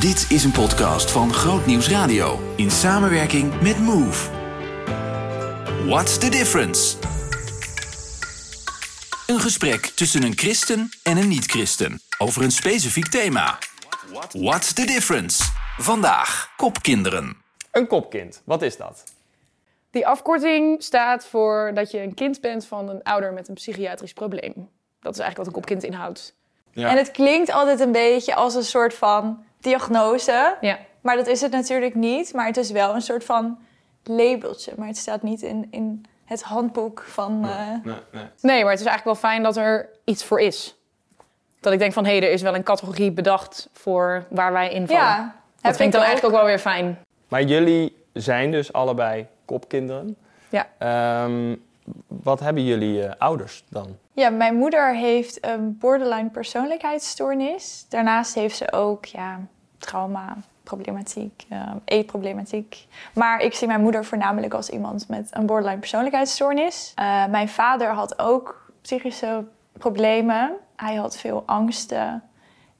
Dit is een podcast van Groot Nieuws Radio in samenwerking met Move. What's the difference? Een gesprek tussen een christen en een niet-christen over een specifiek thema. What's the difference? Vandaag kopkinderen. Een kopkind, wat is dat? Die afkorting staat voor dat je een kind bent van een ouder met een psychiatrisch probleem. Dat is eigenlijk wat een kopkind inhoudt. Ja. En het klinkt altijd een beetje als een soort van diagnose. Ja. Maar dat is het natuurlijk niet. Maar het is wel een soort van labeltje. Maar het staat niet in, in het handboek van... eh, Nee, nee. Nee, maar het is eigenlijk wel fijn dat er iets voor is. Dat ik denk van, hé, er is wel een categorie bedacht voor waar wij invallen. ja, dat vind ik dan ook. eigenlijk ook wel weer fijn. Maar jullie zijn dus allebei kopkinderen. Ja. Ehm, wat hebben jullie eh, ouders dan? Ja, mijn moeder heeft een borderline persoonlijkheidsstoornis. Daarnaast heeft ze ook ja, trauma, problematiek, eh, eetproblematiek. Maar ik zie mijn moeder voornamelijk als iemand met een borderline persoonlijkheidsstoornis. Eh, mijn vader had ook psychische problemen. Hij had veel angsten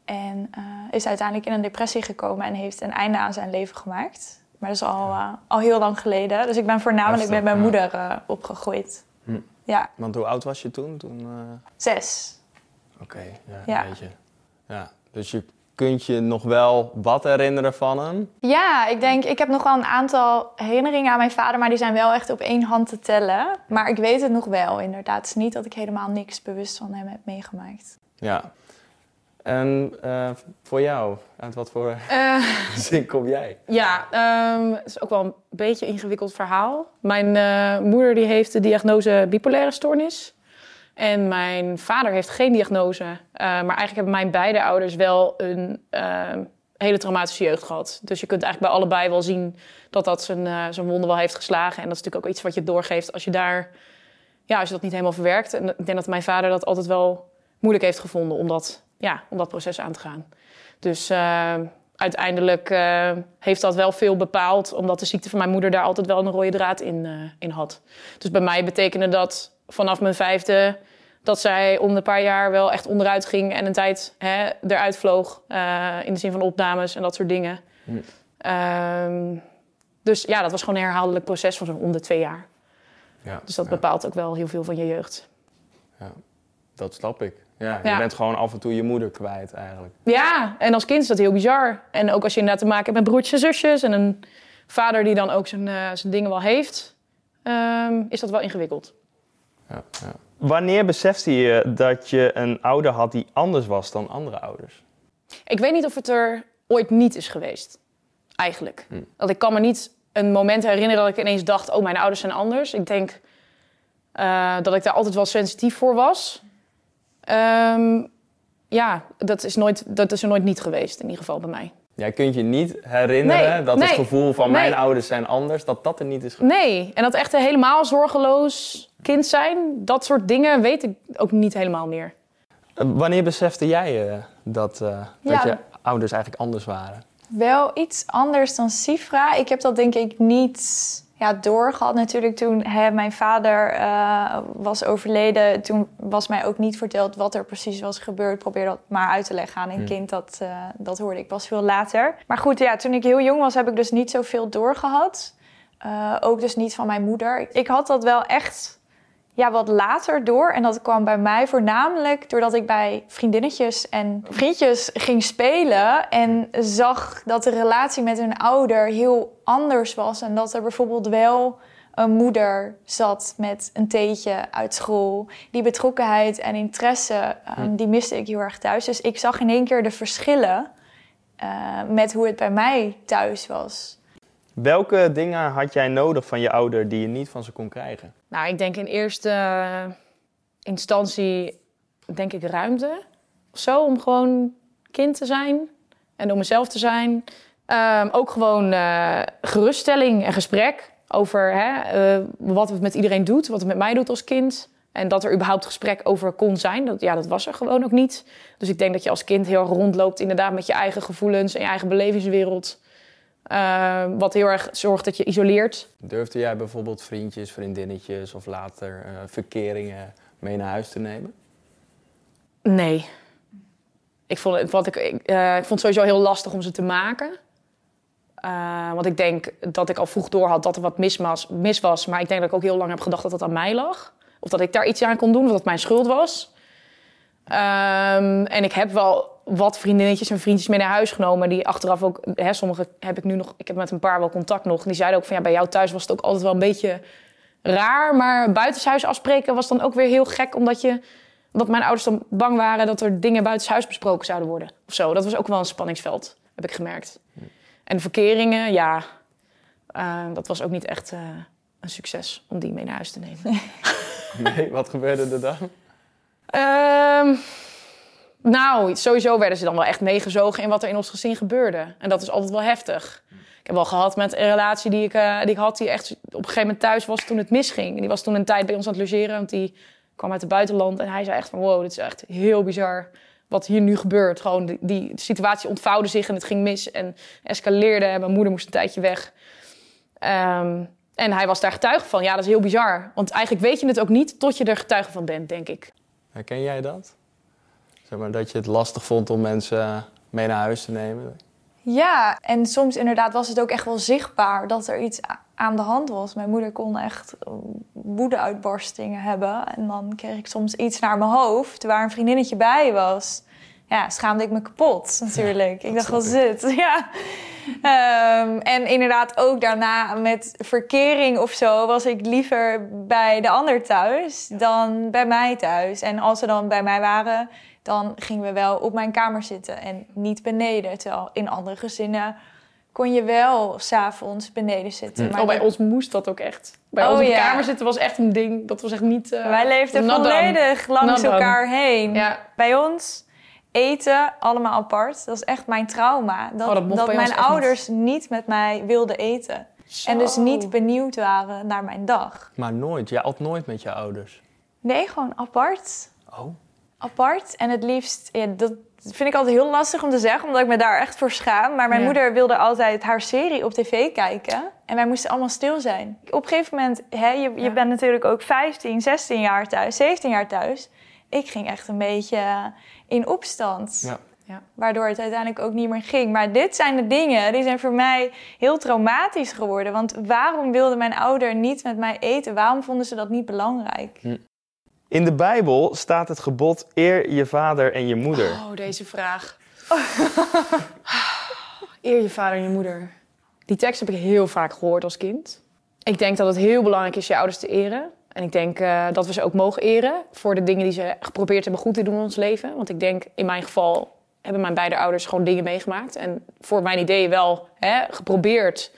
en is uiteindelijk in een depressie gekomen en heeft een einde aan zijn leven gemaakt. Maar dat is al, eh, al heel lang geleden. Dus ik ben voornamelijk Heftig, met mijn ja. moeder eh, opgegroeid. Hm. Ja, Want hoe oud was je toen? toen eh, zes. Oké, ja, Ja. je. Ja. Dus je kunt je nog wel wat herinneren van hem? Ja, ik denk, ik heb nog wel een aantal herinneringen aan mijn vader, maar die zijn wel echt op één hand te tellen. Maar ik weet het nog wel, inderdaad. Het is niet dat ik helemaal niks bewust van hem heb meegemaakt. Ja. En eh, voor jou, uit wat voor Eh, zin kom jij? ja, ehm, het is ook wel een beetje een ingewikkeld verhaal. Mijn eh, moeder die heeft de diagnose bipolaire stoornis. En mijn vader heeft geen diagnose. maar eigenlijk hebben mijn beide ouders wel een ehm, hele traumatische jeugd gehad. Dus je kunt eigenlijk bij allebei wel zien dat dat zijn, zijn wonden wel heeft geslagen. En dat is natuurlijk ook iets wat je doorgeeft als je daar... Ja, als je dat niet helemaal verwerkt. En ik denk dat mijn vader dat altijd wel moeilijk heeft gevonden om dat, ja, om dat proces aan te gaan. Dus eh, uiteindelijk eh, heeft dat wel veel bepaald, omdat de ziekte van mijn moeder daar altijd wel een rode draad in, eh, in had. Dus bij mij betekende dat vanaf mijn vijfde dat zij om een paar jaar wel echt onderuit ging en een tijd hè, eruit vloog. eh, in de zin van opnames en dat soort dingen. Hm. Ehm, dus ja, dat was gewoon een herhaaldelijk proces van zo'n om de twee jaar. Ja. Dus dat ja. bepaalt ook wel heel veel van je jeugd. Dat snap ik. Ja, je Ja. bent gewoon af en toe je moeder kwijt eigenlijk. Ja, en als kind is dat heel bizar. En ook als je inderdaad te maken hebt met broertjes en zusjes... en een vader die dan ook zijn, eh, zijn dingen wel heeft... ehm, is dat wel ingewikkeld. Ja, ja. Wanneer besefte je dat je een ouder had die anders was dan andere ouders? Ik weet niet of het er ooit niet is geweest. Eigenlijk. Hm. Want ik kan me niet een moment herinneren dat ik ineens dacht... oh, mijn ouders zijn anders. Ik denk eh, dat ik daar altijd wel sensitief voor was. Ehm, ja, dat is, nooit, dat is er nooit niet geweest, in ieder geval bij mij. Jij kunt je niet herinneren Nee, dat nee, het gevoel van mijn nee. ouders zijn anders, dat dat er niet is geweest. Nee, en dat echt een helemaal zorgeloos kind zijn... dat soort dingen weet ik ook niet helemaal meer. Eh, Wanneer besefte jij eh, dat, eh, dat Ja. je ouders eigenlijk anders waren? Wel iets anders dan Sifra. Ik heb dat denk ik niet ja, doorgehad natuurlijk toen hè, mijn vader eh, was overleden. Toen was mij ook niet verteld wat er precies was gebeurd. Probeer dat maar uit te leggen aan een Hmm. kind. Dat, eh, dat hoorde ik pas veel later. Maar goed, ja, toen ik heel jong was heb ik dus niet zoveel doorgehad. Eh, ook dus niet van mijn moeder. Ik had dat wel echt ja, wat later door. En dat kwam bij mij voornamelijk doordat ik bij vriendinnetjes en vriendjes ging spelen. En zag dat de relatie met hun ouder heel anders was. En dat er bijvoorbeeld wel een moeder zat met een theetje uit school. Die betrokkenheid en interesse, ehm, die miste ik heel erg thuis. Dus ik zag in één keer de verschillen eh, met hoe het bij mij thuis was. Welke dingen had jij nodig van je ouder die je niet van ze kon krijgen? Nou, ik denk in eerste instantie, denk ik, ruimte of zo. Om gewoon kind te zijn en om mezelf te zijn. Ehm, ook gewoon eh, geruststelling en gesprek over hè, eh, wat het met iedereen doet. Wat het met mij doet als kind. En dat er überhaupt gesprek over kon zijn. Dat, ja, dat was er gewoon ook niet. Dus ik denk dat je als kind heel rondloopt inderdaad met je eigen gevoelens en je eigen belevingswereld. Eh, wat heel erg zorgt dat je isoleert. Durfde jij bijvoorbeeld vriendjes, vriendinnetjes of later eh, verkeringen mee naar huis te nemen? Nee. Ik vond, het, wat ik, ik, eh, ik vond het sowieso heel lastig om ze te maken. Eh, want ik denk dat ik al vroeg door had dat er wat mis was, mis was. Maar ik denk dat ik ook heel lang heb gedacht dat dat aan mij lag. Of dat ik daar iets aan kon doen, of dat het mijn schuld was. Ehm, en ik heb wel wat vriendinnetjes en vriendjes mee naar huis genomen. Die achteraf ook, hè, sommige heb ik nu nog, ik heb met een paar wel contact nog. En die zeiden ook van ja, bij jou thuis was het ook altijd wel een beetje raar. Maar buitenshuis afspreken was dan ook weer heel gek, omdat je dat mijn ouders dan bang waren dat er dingen buitenshuis besproken zouden worden. Of zo. Dat was ook wel een spanningsveld, heb ik gemerkt. En verkeringen, ja, eh, dat was ook niet echt eh, een succes om die mee naar huis te nemen. Nee, wat gebeurde er dan? Ehm, nou, sowieso werden ze dan wel echt meegezogen in wat er in ons gezin gebeurde. En dat is altijd wel heftig. Ik heb wel gehad met een relatie die ik, eh, die ik had, die echt op een gegeven moment thuis was toen het misging. Die was toen een tijd bij ons aan het logeren, want die kwam uit het buitenland. En hij zei echt van, wow, dit is echt heel bizar wat hier nu gebeurt. Gewoon die, situatie ontvouwde zich en het ging mis en escaleerde. Mijn moeder moest een tijdje weg. Ehm, en hij was daar getuige van. Ja, dat is heel bizar. Want eigenlijk weet je het ook niet tot je er getuige van bent, denk ik. Herken jij dat? Zeg maar dat je het lastig vond om mensen mee naar huis te nemen? Ja, en soms inderdaad was het ook echt wel zichtbaar dat er iets aan de hand was. Mijn moeder kon echt eh, woedeuitbarstingen hebben. En dan kreeg ik soms iets naar mijn hoofd waar een vriendinnetje bij was. Ja, schaamde ik me kapot natuurlijk. ik dacht, wat is dit? Ja. Ehm, en inderdaad ook daarna met verkering of zo was ik liever bij de ander thuis dan bij mij thuis. En als ze dan bij mij waren, dan gingen we wel op mijn kamer zitten en niet beneden. Terwijl in andere gezinnen kon je wel s'avonds beneden zitten. Maar Oh, bij dat- ons moest dat ook echt. Bij Oh, ons op ja. kamer zitten was echt een ding. Dat was echt niet... eh, wij leefden done. volledig langs Not done. elkaar heen. Ja. Bij ons eten allemaal apart. Dat is echt mijn trauma. Dat, Oh, dat ons mijn ouders niet. met mij wilden eten. En dus niet benieuwd waren naar mijn dag. Maar nooit, jij at nooit met je ouders. Nee, gewoon apart. Oh. Apart. En het liefst, ja, dat vind ik altijd heel lastig om te zeggen, omdat ik me daar echt voor schaam. Maar mijn Ja. moeder wilde altijd haar serie op tv kijken. En wij moesten allemaal stil zijn. Op een gegeven moment, hè, je, je bent natuurlijk ook 15, 16 jaar thuis, 17 jaar thuis. Ik ging echt een beetje in opstand. Ja. Ja. Waardoor het uiteindelijk ook niet meer ging. Maar dit zijn de dingen, die zijn voor mij heel traumatisch geworden. Want waarom wilde mijn ouder niet met mij eten? Waarom vonden ze dat niet belangrijk? In de Bijbel staat het gebod eer je vader en je moeder. Oh, deze vraag. Eer je vader en je moeder. Die tekst heb ik heel vaak gehoord als kind. Ik denk dat het heel belangrijk is je ouders te eren. En ik denk eh, dat we ze ook mogen eren voor de dingen die ze geprobeerd hebben goed te doen in ons leven. Want ik denk, in mijn geval hebben mijn beide ouders gewoon dingen meegemaakt. En voor mijn idee wel hè, geprobeerd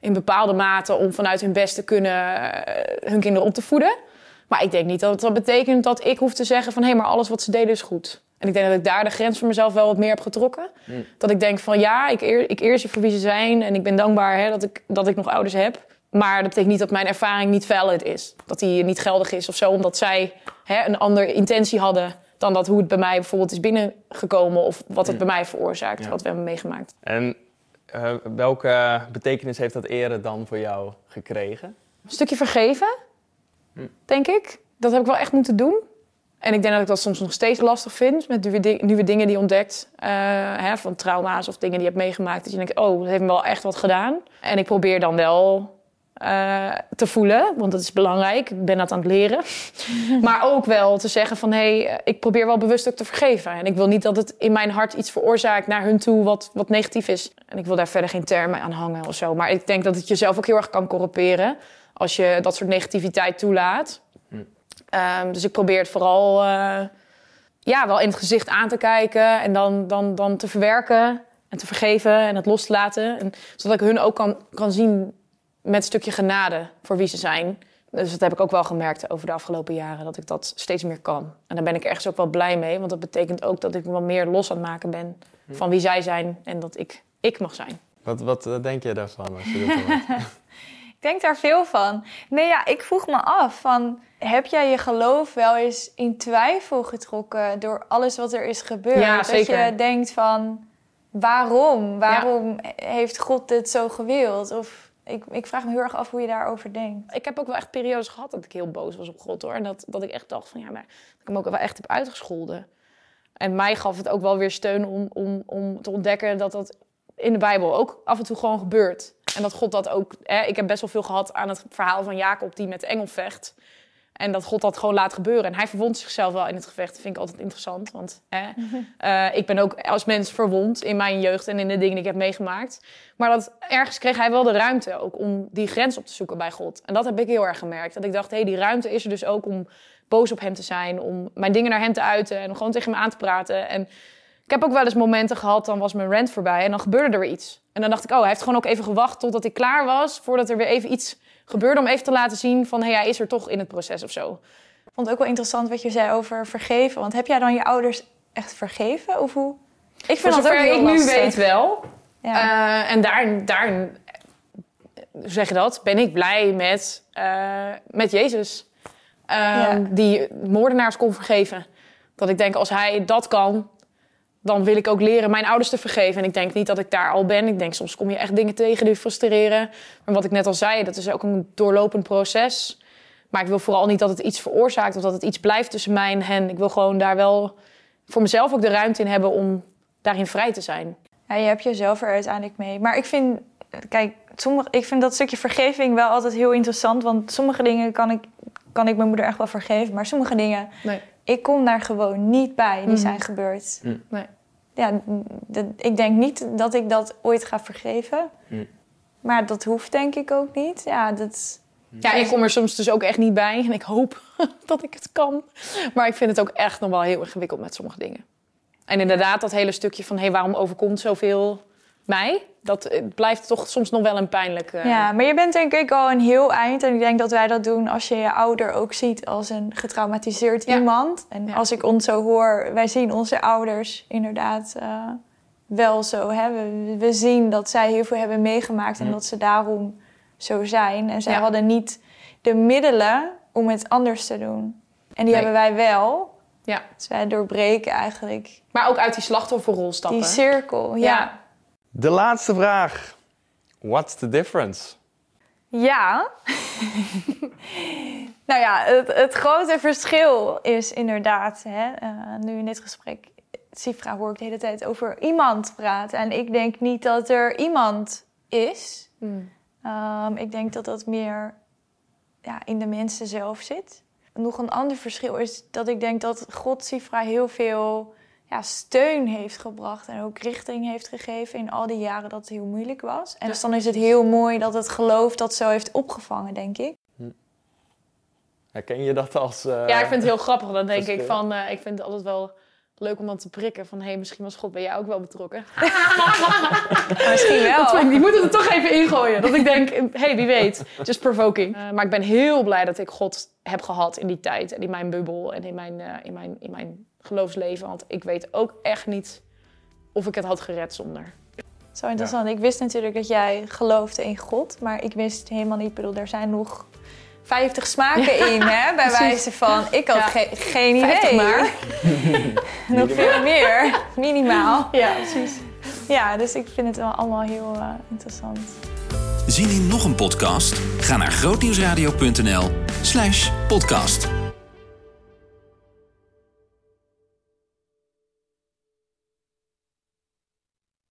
in bepaalde mate om vanuit hun best te kunnen eh, hun kinderen op te voeden. Maar ik denk niet dat dat betekent dat ik hoef te zeggen van... hé, maar alles wat ze deden is goed. En ik denk dat ik daar de grens voor mezelf wel wat meer heb getrokken. Dat ik denk van ja, ik eer, ik eer ze voor wie ze zijn. En ik ben dankbaar hè, dat, ik, dat ik nog ouders heb. Maar dat betekent niet dat mijn ervaring niet valid is. Dat die niet geldig is of zo. Omdat zij hè, een andere intentie hadden dan dat hoe het bij mij bijvoorbeeld is binnengekomen. Of wat het bij mij veroorzaakt, Ja. wat we hebben meegemaakt. En eh, welke betekenis heeft dat eren dan voor jou gekregen? Een stukje vergeven, denk ik. Dat heb ik wel echt moeten doen. En ik denk dat ik dat soms nog steeds lastig vind met nieuwe, nieuwe dingen die je ontdekt. eh, hè, van trauma's of dingen die je hebt meegemaakt. Dat je denkt, oh, dat heeft me wel echt wat gedaan. En ik probeer dan wel eh, te voelen, want dat is belangrijk. Ik ben dat aan het leren. maar ook wel te zeggen van, hé, hey, ik probeer wel bewust ook te vergeven. En ik wil niet dat het in mijn hart iets veroorzaakt naar hun toe wat, wat negatief is. En ik wil daar verder geen termen aan hangen of zo. Maar ik denk dat het jezelf ook heel erg kan corrumperen als je dat soort negativiteit toelaat. Ehm, dus ik probeer het vooral eh, ja, wel in het gezicht aan te kijken en dan, dan, dan te verwerken en te vergeven en het los te laten. En, zodat ik hun ook kan, kan zien met een stukje genade voor wie ze zijn. Dus dat heb ik ook wel gemerkt over de afgelopen jaren, dat ik dat steeds meer kan. En daar ben ik ergens ook wel blij mee, want dat betekent ook dat ik me wat meer los aan het maken ben van wie zij zijn en dat ik ik mag zijn. Wat, wat eh, denk je daarvan als je hoort? Ik denk daar veel van. Nee, ja, ik vroeg me af van... Heb jij je geloof wel eens in twijfel getrokken door alles wat er is gebeurd? Ja, Dat zeker. je denkt van, waarom? Waarom heeft God dit zo gewild? Of ik, ik vraag me heel erg af hoe je daarover denkt. Ik heb ook wel echt periodes gehad dat ik heel boos was op God hoor. En dat, dat ik echt dacht van ja, maar dat ik hem ook wel echt heb uitgescholden. En mij gaf het ook wel weer steun om, om, om te ontdekken dat dat in de Bijbel ook af en toe gewoon gebeurt. En dat God dat ook. Hè, ik heb best wel veel gehad aan het verhaal van Jacob die met de engel vecht. En dat God dat gewoon laat gebeuren. En hij verwondt zichzelf wel in het gevecht. Dat vind ik altijd interessant. Want hè, eh, ik ben ook als mens verwond in mijn jeugd en in de dingen die ik heb meegemaakt. Maar dat, ergens kreeg hij wel de ruimte ook om die grens op te zoeken bij God. En dat heb ik heel erg gemerkt. Dat ik dacht, hé, hey, die ruimte is er dus ook om boos op hem te zijn. Om mijn dingen naar hem te uiten en om gewoon tegen hem aan te praten. En ik heb ook wel eens momenten gehad, dan was mijn rant voorbij en dan gebeurde er weer iets. En dan dacht ik, oh, hij heeft gewoon ook even gewacht totdat ik klaar was, voordat er weer even iets gebeurde, om even te laten zien van, hé, hey, hij is er toch in het proces of zo. Ik vond het ook wel interessant wat je zei over vergeven. Want heb jij dan je ouders echt vergeven? Of hoe? Ik vind dat ook heel ik nu weet wel. Ja. Uh, en daar, daar, zeg je dat, ben ik blij met, uh, met Jezus. Uh, ja. Die moordenaars kon vergeven. Dat ik denk, als hij dat kan, dan wil ik ook leren mijn ouders te vergeven. En ik denk niet dat ik daar al ben. Ik denk soms kom je echt dingen tegen die frustreren. Maar wat ik net al zei, dat is ook een doorlopend proces. Maar ik wil vooral niet dat het iets veroorzaakt of dat het iets blijft tussen mij en hen. Ik wil gewoon daar wel voor mezelf ook de ruimte in hebben om daarin vrij te zijn. Ja, je hebt jezelf er uiteindelijk mee. Maar ik vind, kijk, sommige, ik vind dat stukje vergeving wel altijd heel interessant. Want sommige dingen kan ik, kan ik mijn moeder echt wel vergeven. Maar sommige dingen, nee. ik kom daar gewoon niet bij. Die mm. zijn gebeurd. Mm. Nee ja, ik denk niet dat ik dat ooit ga vergeven. Hm. Maar dat hoeft denk ik ook niet. Ja, dat... ja, ik kom er soms dus ook echt niet bij. En ik hoop dat ik het kan. Maar ik vind het ook echt nog wel heel ingewikkeld met sommige dingen. En inderdaad, dat hele stukje van... hé, hey, waarom overkomt zoveel mij? Dat blijft toch soms nog wel een pijnlijk... Uh... Ja, maar je bent denk ik al een heel eind. En ik denk dat wij dat doen als je je ouder ook ziet als een getraumatiseerd iemand. En als ik ons zo hoor, wij zien onze ouders inderdaad uh, wel zo. Hè? We, we, zien dat zij heel veel hebben meegemaakt en dat ze daarom zo zijn. En zij hadden niet de middelen om het anders te doen. En die hebben wij wel. Ja. Dus wij doorbreken eigenlijk. Maar ook uit die slachtofferrol stappen. Die cirkel, ja. De laatste vraag. What's the difference? Ja. nou ja, het, het, grote verschil is inderdaad, hè, uh, nu in dit gesprek, Sifra hoor ik de hele tijd over iemand praten. En ik denk niet dat er iemand is. Hmm. Um, ik denk dat dat meer ja, in de mensen zelf zit. Nog een ander verschil is dat ik denk dat God Sifra heel veel ja, steun heeft gebracht en ook richting heeft gegeven in al die jaren dat het heel moeilijk was. En dus dan is het heel mooi dat het geloof dat zo heeft opgevangen, denk ik. Hm. Herken je dat als. Uh, ja, ik vind het heel grappig. Dan denk ik van, uh, ik vind het altijd wel leuk om dan te prikken van hé, hey, misschien was God bij jou ook wel betrokken. misschien wel. Die moeten er toch even ingooien. Dat ik denk, hé, hey, wie weet. Just provoking. Uh, maar ik ben heel blij dat ik God heb gehad in die tijd en in mijn bubbel en in mijn, in mijn, in mijn geloofsleven. Want ik weet ook echt niet of ik het had gered zonder. Zo interessant. Ik wist natuurlijk dat jij geloofde in God, maar ik wist helemaal niet. Ik bedoel, er zijn nog 50 smaken in, hè? Bij wijze van. Ik had geen idee. maar. nog veel meer, minimaal. Ja, precies. Ja, dus ik vind het wel allemaal heel uh, interessant. Zien in nog een podcast? Ga naar grootnieuwsradio.nl/slash podcast.